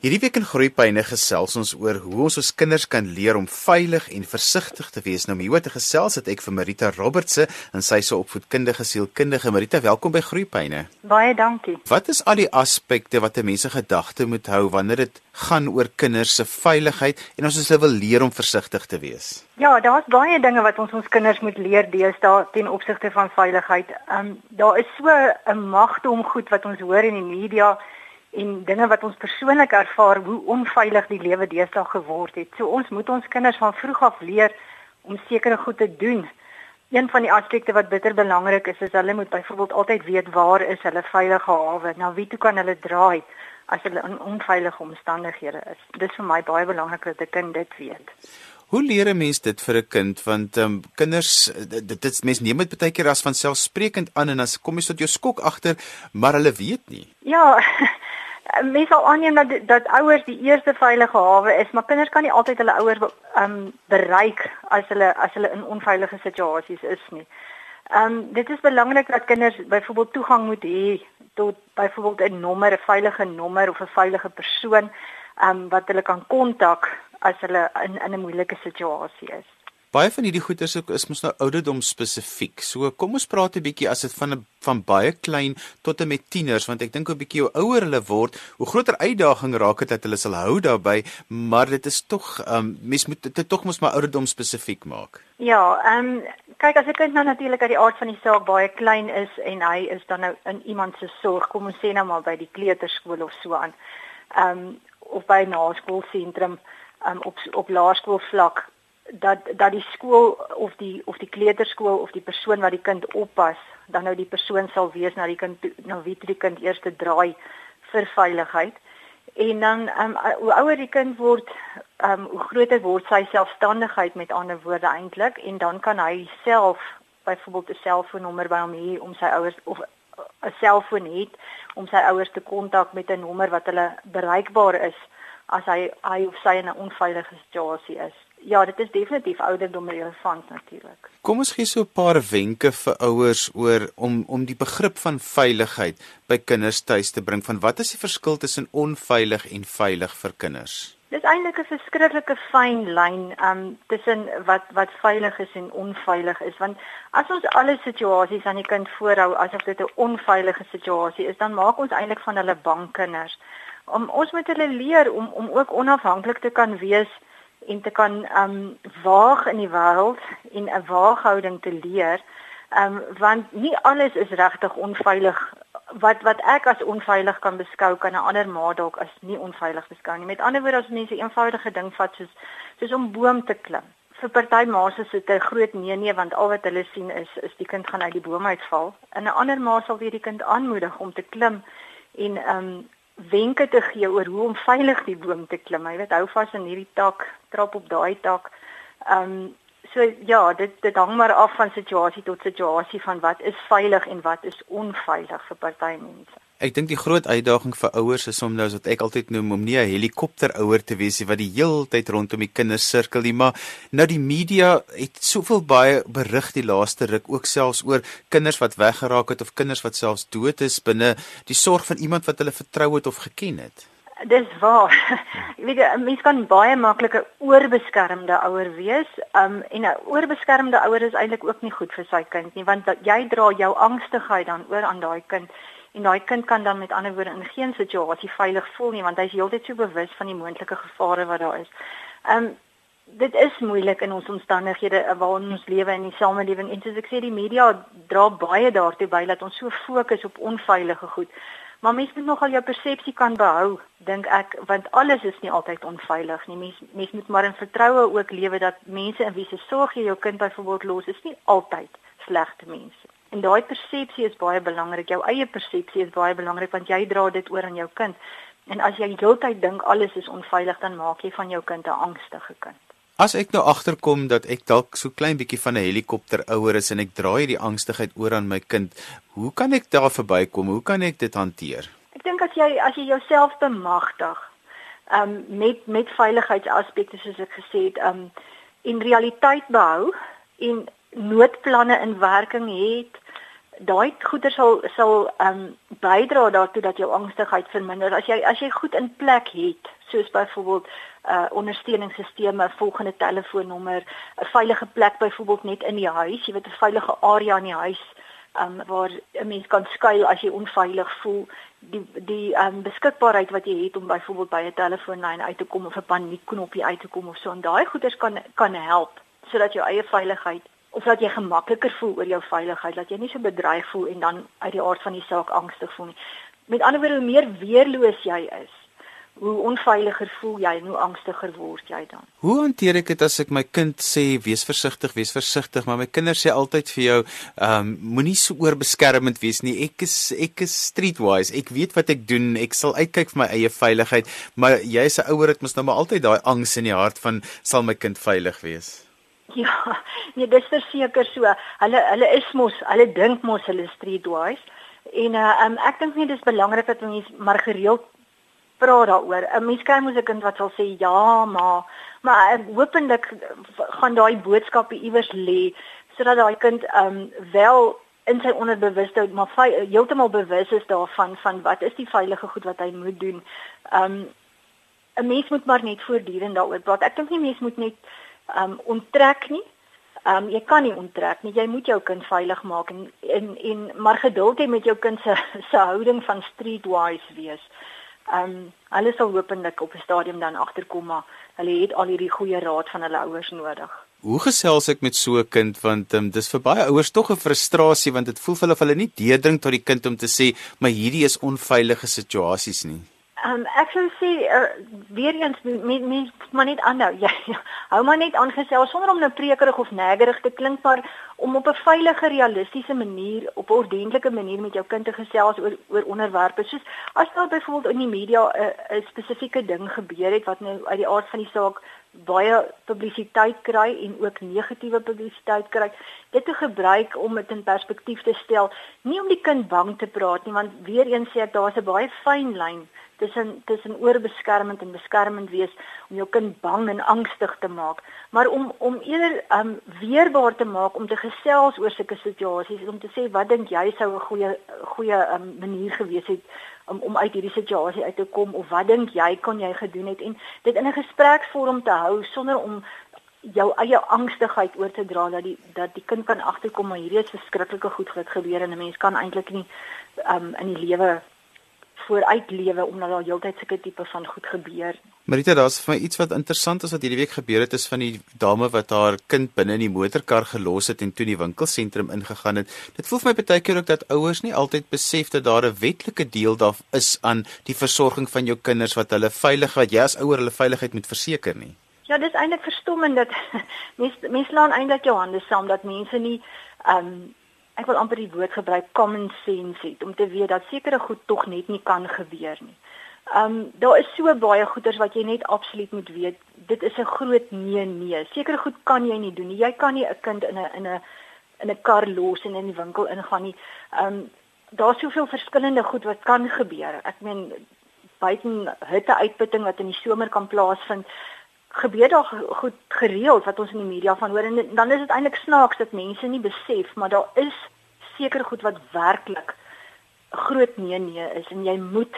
Hierdie week in Groepyne gesels ons oor hoe ons ons kinders kan leer om veilig en versigtig te wees. Nou hieroor te gesels het ek vir Marita Robertse en sy se opvoedkundige sielkundige. Marita, welkom by Groepyne. Baie dankie. Wat is al die aspekte wat 'n mens se gedagte moet hou wanneer dit gaan oor kinders se veiligheid en ons hulle wil leer om versigtig te wees? Ja, daar's baie dinge wat ons ons kinders moet leer deesdae ten opsigte van veiligheid. Ehm um, daar is so 'n magte om goed wat ons hoor in die media en dinge wat ons persoonlik ervaar hoe onveilig die lewe deesdae geword het. So ons moet ons kinders van vroeg af leer om sekere goed te doen. Een van die aspekte wat bitter belangrik is, is hulle moet byvoorbeeld altyd weet waar is hulle veilige hawe. Na wie toe kan hulle draai as hulle in onveilige omstandighede is? Dit is vir my baie belangrik dat 'n kind dit weet. Hoe leer 'n mens dit vir 'n kind want ehm um, kinders dit dit mense neem dit baie keer as van selfsprekend aan en as kom jy tot jou skok agter maar hulle weet nie. Ja, mens sal aanneem dat dat ouers die eerste veilige hawe is, maar kinders kan nie altyd hulle ouers um bereik as hulle as hulle in onveilige situasies is nie. Um dit is belangrik dat kinders byvoorbeeld toegang moet hê tot byvoorbeeld 'n nommer, 'n veilige nommer of 'n veilige persoon um wat hulle kan kontak as hulle in in 'n moeilike situasie is. Baie van hierdie goeders is mos nou ouderdom spesifiek. So kom ons praat 'n bietjie as dit van 'n van baie klein tot en met tieners want ek dink 'n bietjie hoe ouer hulle word, hoe groter uitdaging raak dit dat hulle sal hou daarbey, maar dit is tog ehm um, mens moet dit tog mos maar ouderdom spesifiek maak. Ja, ehm um, kyk as 'n kind nou natuurlik uit die aard van die saak baie klein is en hy is dan nou in iemand se sorg, kom ons sê nou maar by die kleuterskool of so aan. Ehm um, of by 'n naskoolsentrum um, op op laerskoolvlak dat dat die skool of die of die kleuterskool of die persoon wat die kind oppas dan nou die persoon sal wees na die kind na wie die kind eers te draai vir veiligheid. En dan um, hoe ouer die kind word um, hoe groter word sy selfstandigheid met ander woorde eintlik en dan kan hy self byvoorbeeld 'n selfoonnommer by hom hê om sy ouers of 'n selfoon het om sy ouers te kontak met 'n nommer wat hulle bereikbaar is as hy hy of sy in 'n onveilige situasie is ja, dit is definitief ouderdom relevant natuurlik. Kom ons gee so 'n paar wenke vir ouers oor om om die begrip van veiligheid by kinders tuis te bring van wat is die verskil tussen onveilig en veilig vir kinders? Dis eintlik 'n verskriklike fyn lyn um tussen wat wat veilig is en onveilig is want as ons alle situasies aan die kind voorhou asof dit 'n onveilige situasie is dan maak ons eintlik van hulle bang kinders. Om ons moet hulle leer om om ook onafhanklik te kan wees en te kan um waag in die wêreld en 'n waaghouding te leer. Um want nie alles is regtig onveilig wat wat ek as onveilig kan beskou kan 'n ander ma dalk as nie onveilig beskou nie. Met ander woorde as mense eenvoudige ding vat soos soos om boom te klim. Vir party ma's is dit 'n groot nee nee want al wat hulle sien is is die kind gaan uit die boom uitval. En 'n ander ma sal weer die kind aanmoedig om te klim en um wenke te gee oor hoe om veilig die boom te klim. Jy weet, hou vas in hierdie tak, trap op daai tak. Ehm um, so ja, dit dit hang maar af van situasie tot situasie van wat is veilig en wat is onveilig vir party mense. Ek dink die groot uitdaging vir ouers is om nou as wat ek altyd noem om nie 'n helikopterouer te wees nie wat die heeltyd rondom die kinders sirkel nie, maar nou die media het soveel baie berig die laaste ruk ook selfs oor kinders wat weggeraak het of kinders wat selfs dood is binne die sorg van iemand wat hulle vertrou het of geken het. Dis waar. Jy weet, mens kan baie maklike oorbeskermde ouer wees. Um en 'n oorbeskermde ouer is eintlik ook nie goed vir sy kind nie, want jy dra jou angstigheid dan oor aan daai kind en daai kind kan dan met ander woorde in geen situasie veilig voel nie want hy is heeltyd so bewus van die moontlike gevare wat daar is. Um dit is moeilik in ons omstandighede waarin ons lewe in die samelewing en soos ek sê die media dra baie daartoe by dat ons so fokus op onveilige goed. Maar mens moet nogal jou persepsie kan behou, dink ek, want alles is nie altyd onveilig nie. Mens mens moet maar in vertroue ook lewe dat mense in wie se sorg jy jou kind byvoorbeeld los is nie altyd slegte mense. En daai persepsie is baie belangrik. Jou eie persepsie is baie belangrik want jy dra dit oor aan jou kind. En as jy heeltyd dink alles is onveilig, dan maak jy van jou kind 'n angstige kind. As ek nou agterkom dat ek dalk so klein bietjie van 'n helikopter ouer is en ek draai die angstigheid oor aan my kind, hoe kan ek daar verbykom? Hoe kan ek dit hanteer? Ek dink as jy as jy jouself bemagtig, ehm um, met met veiligheidsaspekte soos ek gesê het, ehm um, in realiteit behou en noodplanne in werking het daai goeder sal sal ehm um, bydra daartoe dat jou angstigheid verminder. As jy as jy goed in plek het, soos byvoorbeeld uh ondersteuningssisteme, volgende telefoonnommer, 'n veilige plek byvoorbeeld net in die huis, jy weet 'n veilige area in die huis um waar 'n mens kan skuil as jy onveilig voel die die um beskikbaarheid wat jy het om byvoorbeeld by 'n telefoonlyn uit te kom of 'n paniekknopjie uit te kom of so en daai goeders kan kan help sodat jou eie veiligheid of dat jy gemakliker voel oor jou veiligheid dat jy nie so bedreig voel en dan uit die aard van die saak angstig voel nie met ander woorde hoe meer weerloos jy is hoe onveiliger voel jy en hoe angstiger word jy dan. Hoe hanteer ek dit as ek my kind sê wees versigtig, wees versigtig, maar my kinders sê altyd vir jou, ehm um, moenie so oorbeskermend wees nie. Ek is ek is streetwise. Ek weet wat ek doen. Ek sal uitkyk vir my eie veiligheid, maar jy as 'n ouer het mos nou maar altyd daai angs in die hart van sal my kind veilig wees. Ja, nee, dis verseker so. Hulle hulle is mos, hulle dink mos hulle streetwise. En uh, um, ek dink nie dis belangrik dat mense maar gereeld praat daaroor. 'n Mens kry mos 'n kind wat sal sê ja, maar maar ek hopelik gaan daai boodskappe iewers lê sodat daai kind ehm um, wel in sy onderbewuste maar heeltemal bewus is daarvan van wat is die veilige goed wat hy moet doen. Ehm um, 'n mens moet maar net voortdurend daaroor praat. Ek dink nie mens moet net ehm um, onttrek nie. Um, jy kan nie onttrek nie. Jy moet jou kind veilig maak en en, en maar geduld hê met jou kind se se houding van streetwise wees. Um, hulle sal hopelik op 'n stadium dan agterkom maar hulle het al hierdie goeie raad van hulle ouers nodig. Hoe gesels ek met so 'n kind want um, dis vir baie ouers tog 'n frustrasie want dit voel vir hulle of hulle nie deurdring tot die kind om te sê maar hierdie is onveilige situasies nie. Um, ek sou sê uh, weer eens met met maar net aanhou. Ja, ja. Hou maar net aangesels sonder om nou prekerig of negerig te klink, maar om op 'n veilige, realistiese manier, op 'n ordentlike manier met jou kind te gesels oor oor onderwerpe. Soos as daar byvoorbeeld in die media uh, 'n spesifieke ding gebeur het wat nou uit die aard van die saak baie publisiteit kry en ook negatiewe publisiteit kry. Dit te gebruik om dit in perspektief te stel, nie om die kind bang te praat nie, want weer eens sê ek daar's 'n baie fyn lyn tussen tussen oorbeskermend en beskermend wees om jou kind bang en angstig te maak, maar om om eerder um weerbaar te maak om te gesels oor sulke situasies, om te sê wat dink jy sou 'n goeie goeie um manier gewees het om om uit hierdie situasie uit te kom of wat dink jy kon jy gedoen het en dit in 'n gespreksvorm te hou sonder om jou eie angstigheid oor te dra dat die dat die kind kan agterkom maar hierdie is verskriklike goed wat gebeur en 'n mens kan eintlik nie um in die lewe vooruit lewe omdat daar heeltyd sulke tipe van goed gebeur. Marita, daar's vir my iets wat interessant is wat hierdie week gebeur het is van die dame wat haar kind binne in die motorkar gelos het en toe in die winkelsentrum ingegaan het. Dit voel vir my baie keer ook dat ouers nie altyd besef dat daar 'n wetlike deel daar is aan die versorging van jou kinders wat hulle veilig wat jy as ouer hulle veiligheid moet verseker nie. Ja, dis eintlik verstommend dat mense mense laan eintlik jou hande saam dat mense nie ehm um, ek wil amper die woord gebruik common sense het om te weet dat sekere goed tog net nie kan gebeur nie. Um daar is so baie goeders wat jy net absoluut moet weet. Dit is 'n groot nee nee. Sekere goed kan jy nie doen nie. Jy kan nie 'n kind in 'n in 'n in 'n kar los en in die winkel ingaan nie. Um daar's soveel verskillende goed wat kan gebeur. Ek meen buiten hitte uitputting wat in die somer kan plaasvind gebeur daar goed gereeld wat ons in die media van hoor en dan is dit eintlik snaaks dat mense nie besef maar daar is seker goed wat werklik groot nee nee is en jy moet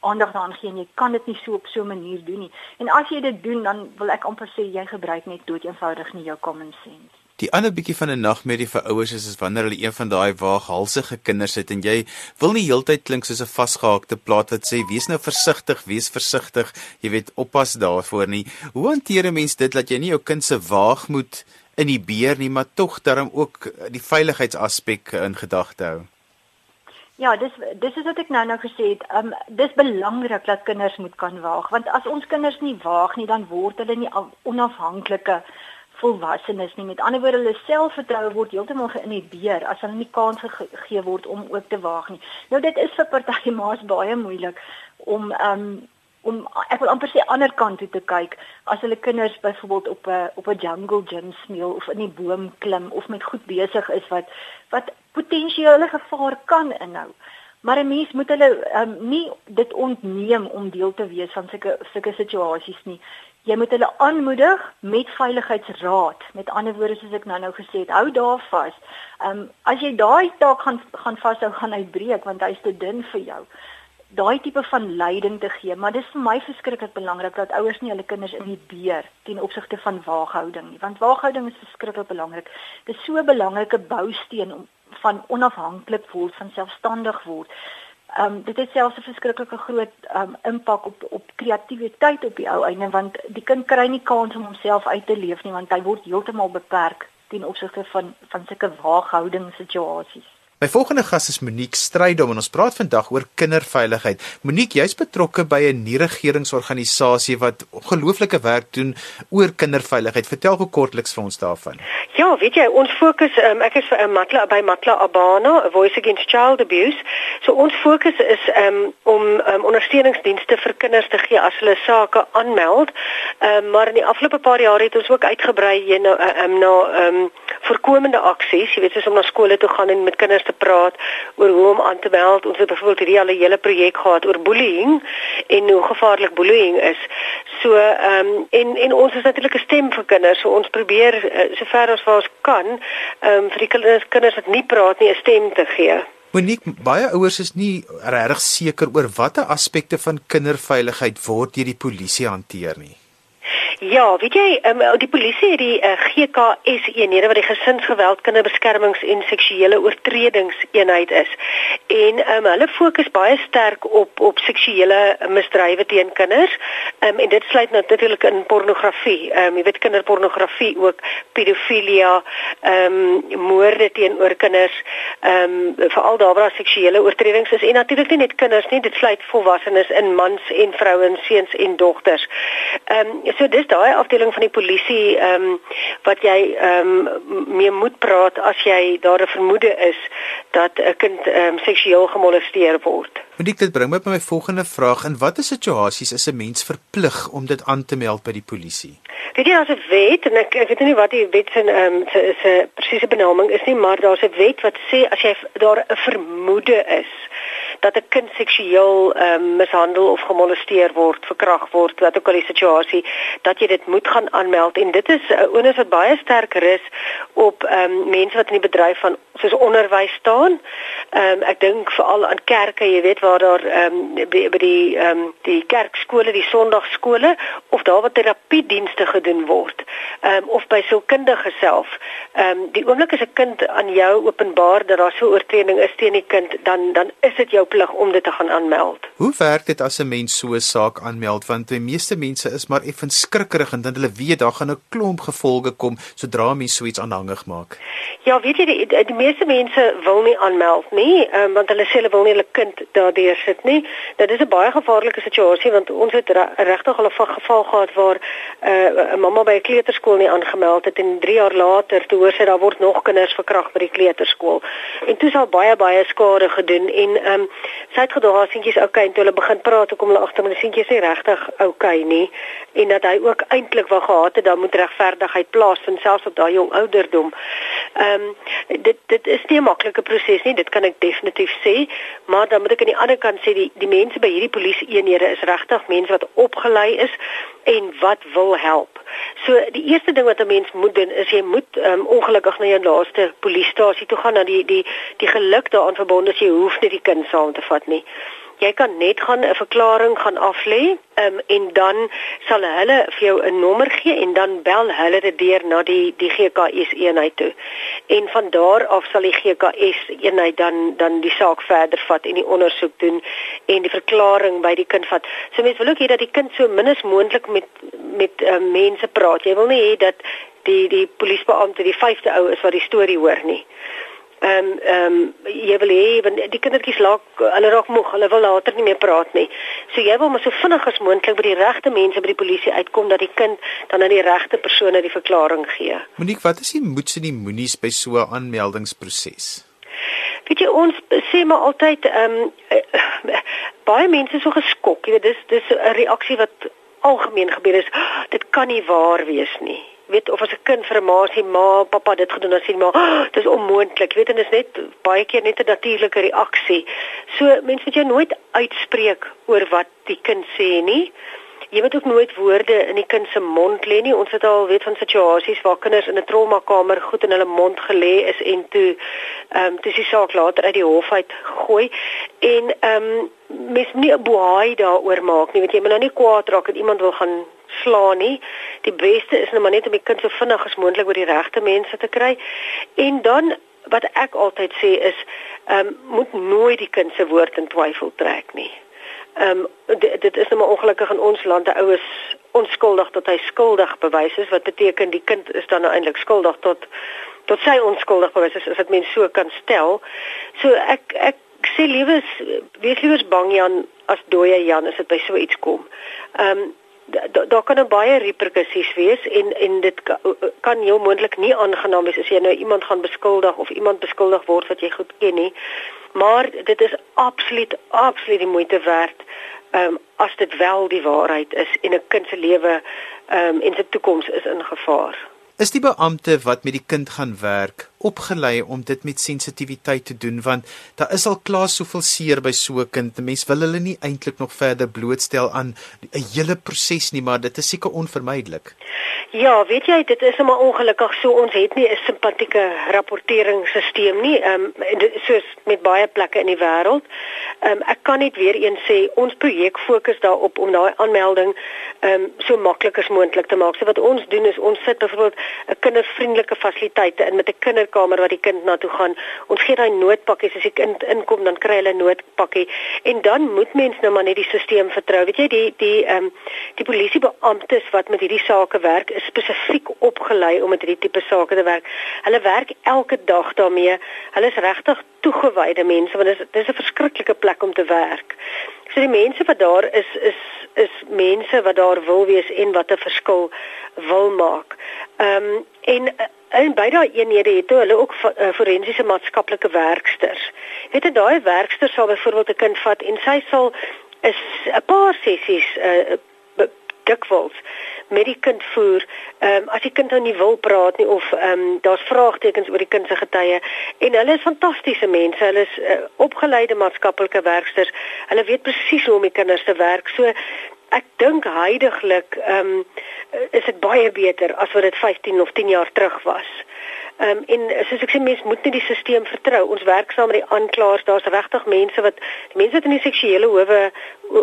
aandag daaraan gee en jy kan dit nie so op so 'n manier doen nie. En as jy dit doen dan wil ek amper sê jy gebruik net dood eenvoudig nie jou common sense. Die ander bietjie van 'n nagmerrie vir ouers is, is wanneer hulle een van daai waaghalsige kinders het en jy wil nie heeltyd klink soos 'n vasgehaakte plaat wat sê wees nou versigtig, wees versigtig, jy weet oppas daarvoor nie. Hoe hanteer 'n mens dit dat jy nie jou kind se waag moet in die beer nie, maar tog daarom ook die veiligheidsaspek in gedagte hou? Ja, dis dis is wat ek nou nou gesê het. Um dis belangrik dat kinders moet kan waag, want as ons kinders nie waag nie, dan word hulle nie onafhanklike volwassenes nie. Met ander woorde, hulle selfvertroue word heeltemal geïnhibeer as hulle nie kans gegee word om ook te waag nie. Nou dit is vir party ma's baie moeilik om um om ek wil amper sê ander kant toe te kyk as hulle kinders byvoorbeeld op 'n op 'n jungle gym speel of in die boom klim of met goed besig is wat wat potensiële gevaar kan inhou. Maar 'n mens moet hulle um, nie dit ontneem om deel te wees van sulke sulke situasies nie. Jy moet hulle aanmoedig met veiligheidsraad. Met ander woorde soos ek nou-nou gesê het, hou daar vas. Ehm um, as jy daai taak gaan gaan vashou, gaan hy breek want hy's te dun vir jou daai tipe van leiding te gee, maar dis vir my verskriklik belangrik dat ouers nie hulle kinders intimideer ten opsigte van waaghouding nie, want waaghouding is verskriklik belangrik. Dit is so 'n belangrike bousteen om van onafhanklik word, van selfstandig word. Ehm um, dit het selfs 'n verskriklike groot ehm um, impak op op kreatiwiteit op die ou einde want die kind kry nie kans om homself uit te leef nie want hy word heeltemal beperk ten opsigte van van sulke waaghouding situasies. My volgende gas is Monique Strydom en ons praat vandag oor kinderveiligheid. Monique, jy's betrokke by 'n nie-regeringsorganisasie wat ongelooflike werk doen oor kinderveiligheid. Vertel gou kortliks vir ons daarvan. Ja, weet jy, ons fokus um, ek is vir 'n Matla by Matla Abana, a Voice Against Child Abuse. So ons fokus is um, om um, ondersteuningsdienste vir kinders te gee as hulle sake aanmeld. Um, maar in die afgelope paar jaar het ons ook uitgebrei nou um, na um, voorkomende aksies, jy weet, soos om na skole toe gaan en met kinders te praat oor hoe om aan te meld. Ons het byvoorbeeld hierdie 'n hele projek gehad oor bullying en hoe gevaarlik bullying is. So ehm um, en en ons is natuurlik 'n stem vir kinders. So ons probeer uh, sover as wat ons kan ehm um, vir die kinders kinders wat nie praat nie 'n stem te gee. Monique, baie ouers is nie regtig seker oor watter aspekte van kinderveiligheid word deur die polisie hanteer nie. Ja, weet jy, um, die polisie het die uh, eh, GKS eenhede wat die gesinsgeweld, kinderbeskermings en seksuele oortredings eenheid is. En um, hulle fokus baie sterk op op seksuele misdrywe teen kinders. Um, en dit sluit natuurlik in pornografie. Um, jy weet kinderpornografie ook, pedofilia, ehm um, moorde teenoor kinders, ehm um, veral daar waar seksuele oortredings is en natuurlik nie net kinders nie, dit sluit volwassenes in mans en vrouens, seuns en dogters. Ehm um, so dis daai afdeling van die polisie ehm um, wat jy ehm um, mee moet praat as jy daar 'n vermoede is dat 'n kind ehm um, seksueel gemolesteer word. Want dit bring my by my volgende vraag: in watter situasies is 'n mens verplig om dit aan te meld by die polisie? Weet jy as 'n wet en ek ek weet nie wat die wet se ehm um, se presiese benaming is nie, maar daar's 'n wet wat sê as jy daar 'n vermoede is dat 'n kind seksueel um, mishandel of gemolesteer word, verkrag word, wat ook al die situasie, dat jy dit moet gaan aanmeld en dit is 'n uh, onus wat baie sterker is op um, mense wat in die bedryf van soos onderwys staan. Ehm um, ek dink veral aan kerke, jy weet waar daar ehm um, by, die ehm um, die kerkskole, die sonndagskole of daar waar terapiedienste gedoen word. Ehm um, of by sielkundige self. Ehm um, die oomblik as 'n kind aan jou openbaar dat daar so 'n oortreding is teen die kind, dan dan is dit jou plig om dit te gaan aanmeld. Hoe werk dit as 'n mens so 'n saak aanmeld want die meeste mense is maar effens skrikkerig en dan hulle weet daar gaan 'n klomp gevolge kom sodra mens so iets aanhangig maak. Ja, weet jy die, die, die meeste mense wil nie aanmeld nie, um, want hulle sê hulle wil nie hulle kind daardeur sit nie. Dit is 'n baie gevaarlike situasie want ons het regtig al 'n geval gehad waar uh, 'n mamma by 'n kleuterskool nie aangemeld het en 3 jaar later toe hoor sy daar word nog kinders verkragt by die kleuterskool. En toe sal baie baie skade gedoen en ehm um, sy het gedoog haar seentjies okay en toe hulle begin praat hoekom hulle agter my seentjies nie regtig okay nie en dat hy ook eintlik wou gehad het dan moet regverdigheid plaasvind selfs op daai jong ouderdom. Ehm um, dit dit is nie 'n maklike proses nie, dit kan ek definitief sê, maar dan moet ek aan die ander kant sê die die mense by hierdie polisie eenhede is regtig mense wat opgelei is en wat wil help. So die eerste ding wat 'n mens moet doen is jy moet um, ongelukkig na jou naaste polisiestasie toe gaan na die die die geluk daaraan verbonde is jy hoef nie die kind saam te vat nie jy kan net gaan 'n verklaring gaan aflê um, en dan sal hulle vir jou 'n nommer gee en dan bel hulle dit deur na die die GKS eenheid toe. En van daar af sal die GKS eenheid dan dan die saak verder vat en die ondersoek doen en die verklaring by die kind vat. So mense wil ook hê dat die kind so min as moontlik met met uh, mense praat. Jy wil nie hê dat die die polisiebeampte die vyfde ou is wat die storie hoor nie ehm um, ehm um, jy wil hê want die kindertjies laat hulle raak moeg, hulle wil later nie meer praat nie. So jy wil maar so vinnig as moontlik by die regte mense by die polisie uitkom dat die kind dan aan die regte persone die verklaring gee. Monique, wat is die moets en die moenies by so 'n aanmeldingsproses? Weet jy ons sê maar altyd ehm um, baie mense so geskok, jy weet dis dis 'n reaksie wat algemeen gebeur is. Oh, dit kan nie waar wees nie weet of as 'n kind vir 'n ma sê ma pappa dit gedoen as sê maar oh, dis onmoontlik weet en dit is net baie keer net 'n natuurlike reaksie so mense moet jou nooit uitspreek oor wat die kind sê nie jy moet ook nooit woorde in die kind se mond lê nie. Ons het al weet van situasies waar kinders in 'n traumakamer goed in hulle mond gelê is en toe ehm um, dis die saak later uit die hof uit gegooi en ehm um, mens nie 'n boei daaroor maak nie. Weet jy, moet nou nie kwaad raak en iemand wil gaan slaan nie. Die beste is nou maar net om die kind so vinnig as moontlik by die regte mense te kry. En dan wat ek altyd sê is ehm um, moet nooit die kind se woord in twyfel trek nie. Ehm um, dit, dit is nou maar ongelukkig in ons land die oues onskuldig tot hy skuldig bewys is wat beteken die kind is dan nou eintlik skuldig tot tot sy onskuldig bewys is as dit mens so kan stel. So ek ek sê liewes wees liewers bang Jan as dooie Jan as dit by so iets kom. Ehm um, daar da kan baie reperkusies wees en en dit kan heel moontlik nie aangenaam wees as jy nou iemand gaan beskuldig of iemand beskuldig word wat jy goed ken nie. Maar dit is absoluut absoluut die moeite werd ehm um, as dit wel die waarheid is en 'n kind se lewe ehm um, en sy toekoms is in gevaar. Is die beampte wat met die kind gaan werk opgelei om dit met sensitiwiteit te doen want daar is al klaar soveel seer by so 'n kind. Mense wil hulle nie eintlik nog verder blootstel aan 'n hele proses nie, maar dit is seker onvermydelik. Ja, weet jy, dit is maar ongelukkig so ons het nie 'n simpatieke rapporteringsstelsel nie, ehm um, soos met baie plekke in die wêreld. Ehm um, ek kan net weer eens sê ons projek fokus daarop om daai aanmelding ehm um, so maklik as moontlik te maak. So wat ons doen is ons sit byvoorbeeld 'n kindervriendelike fasiliteite in met 'n kinder kinderkamer waar die kind na toe gaan. Ons gee daai noodpakkies as die kind inkom, dan kry hulle 'n noodpakkie en dan moet mens nou maar net die stelsel vertrou. Weet jy, die die ehm um, die polisiebeamptes wat met hierdie sake werk, is spesifiek opgelei om met hierdie tipe sake te werk. Hulle werk elke dag daarmee. Hulle is regtig toegewyde mense want dit is dis 'n verskriklike plek om te werk. So die mense wat daar is is is mense wat daar wil wees en wat 'n verskil wil maak. Ehm um, en En by daai eenhede het hulle ook uh, forensiese maatskaplike werksters. Weet jy daai werkster sal byvoorbeeld 'n kind vat en sy sal is 'n paar sessies uh, dikwels met die kind voer. Ehm um, as die kind nou nie wil praat nie of ehm um, daar's vraagtekens oor die kind se getuie en hulle is fantastiese mense. Hulle is uh, opgeleide maatskaplike werksters. Hulle weet presies hoe om die kinders te werk. So ek dink heidaglik ehm um, is dit baie beter as wat dit 15 of 10 jaar terug was. Ehm um, en soos ek sê mense moet net die stelsel vertrou. Ons werk saam met die aanklaers. Daar's regtig mense wat die mense wat in die seksuele howe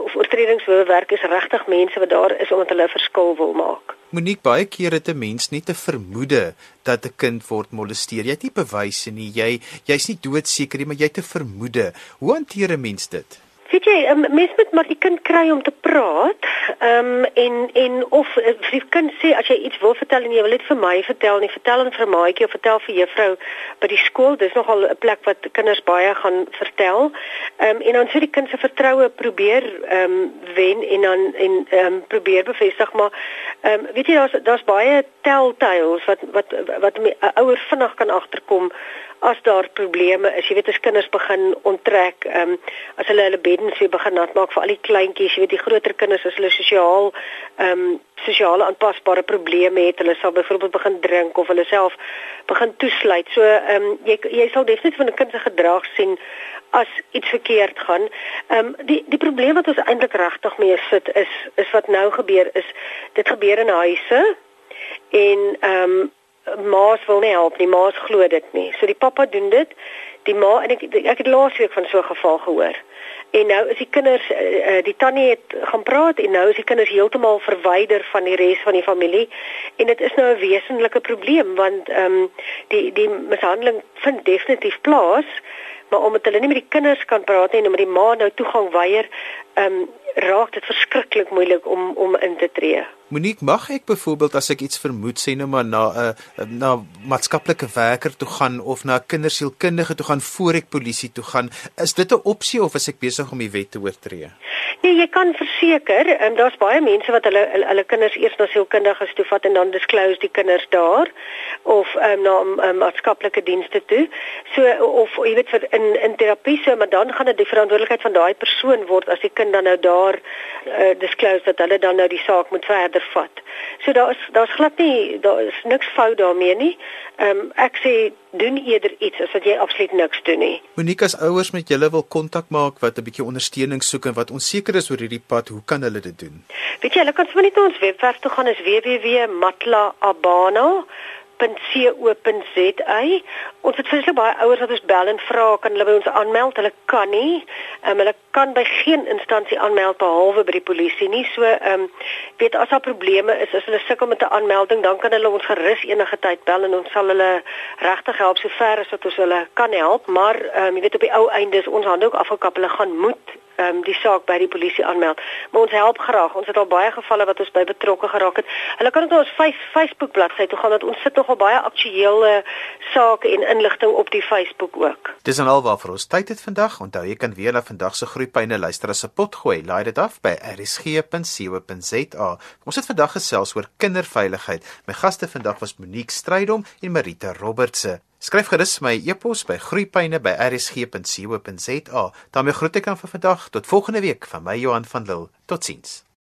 of oortredingshowe werk is regtig mense wat daar is omdat hulle 'n verskil wil maak. Monique baie keer het 'n mens net 'n vermoede dat 'n kind word molesteer. Jy het nie bewyse nie. Jy jy's nie doodseker nie, maar jy het 'n vermoede. Hoe hanteer 'n mens dit? Weet jy, um, mens moet maar die kind kry om te praat. Ehm um, en en of uh, die kind sê as jy iets wil vertel en jy wil dit vir my vertel, nie vertel aan vir 'n maatjie of vertel vir juffrou by die skool. Dis nogal 'n plek wat kinders baie gaan vertel. Ehm um, en dan sê die kind se vertroue probeer ehm um, wen en dan en ehm um, probeer bevestig maar ehm um, weet jy daar's daar's baie telltales wat wat wat 'n ouer vinnig kan agterkom as daar probleme is. Jy weet as kinders begin onttrek, ehm um, as hulle hulle beddens weer begin nat maak vir al die kleintjies, jy weet die groter kinders as hulle sosiaal ehm um, sosiale aanpasbare probleme het, hulle sal byvoorbeeld begin drink of hulle self begin toesluit. So ehm um, jy jy sal definitief van 'n kind se gedrag sien as iets verkeerd gaan. Ehm um, die die probleem wat ons eintlik regtig mee sit is is wat nou gebeur is dit gebeur in huise en ehm um, ma's wil nie help nie, ma's glo dit nie. So die pappa doen dit. Die ma en ek ek het laasweek van so 'n geval gehoor. En nou is die kinders uh, die tannie het gaan praat en nou is die kinders heeltemal verwyder van die res van die familie en dit is nou 'n wesenlike probleem want ehm um, die die mishandeling vind definitief plaas maar omdat hulle nie met die kinders kan praat nie en omdat die ma nou toegang weier ehm um, raak dit verskriklik moeilik om om in te tree. Monique, mag ek byvoorbeeld as ek iets vermoed sê nou maar na 'n uh, eh, na maatskaplike werker toe gaan of na 'n kindersielkundige toe gaan voor ek polisie toe gaan, is dit 'n opsie of is ek besig om die wet te oortree? Nee, jy kan verseker, um, daar's baie mense wat hulle hulle, hulle kinders eers na sielkundiges toe vat en dan disclose die kinders daar of um, na um, maatskaplike dienste toe. So of jy weet vir in in terapie so, maar dan gaan dit die verantwoordelikheid van daai persoon word as die kind dan nou daar uh, disclose dat hulle dan nou die saak moet verder vat. So daar's daar's glad nie daar is niks fout daarmee nie. Ehm um, ek sê doen eerder iets as wat jy absoluut niks doen nie. Monique as ouers met julle wil kontak maak wat 'n bietjie ondersteuning soek en wat onseker is oor hierdie pad, hoe kan hulle dit doen? Weet jy, hulle kan sommer net na ons webwerf toe gaan is www.matlaabana www.co.za. Ons het vreeslik baie ouers wat ons bel en vra kan hulle by ons aanmeld? Hulle kan nie. Um, hulle kan by geen instansie aanmeld behalwe by die polisie nie. So ehm um, weet as daar probleme is, as hulle sukkel met 'n aanmelding, dan kan hulle ons gerus enige tyd bel en ons sal hulle regtig help sover as wat ons hulle kan help. Maar ehm um, jy weet op die ou einde is ons hande ook afgekap. Hulle gaan moet um, die saak by die polisie aanmeld. Maar ons help graag. Ons het al baie gevalle wat ons by betrokke geraak het. Hulle kan ook na ons Facebook bladsy toe gaan want ons sit nogal baie aktuelle sake en inligting op die Facebook ook. Dis en alwaar vir ons tyd het vandag. Onthou jy kan weer na vandag se groeipyne luister as 'n pot gooi. Laai dit af by rsg.co.za. Ons het vandag gesels oor kinderveiligheid. My gaste vandag was Monique Strydom en Marita Robertse. Skryf gerus my e-pos by groeipyne@rsg.co.za. daarmee groet ek dan vir vandag tot volgende week van my Johan van Lille. Totsiens.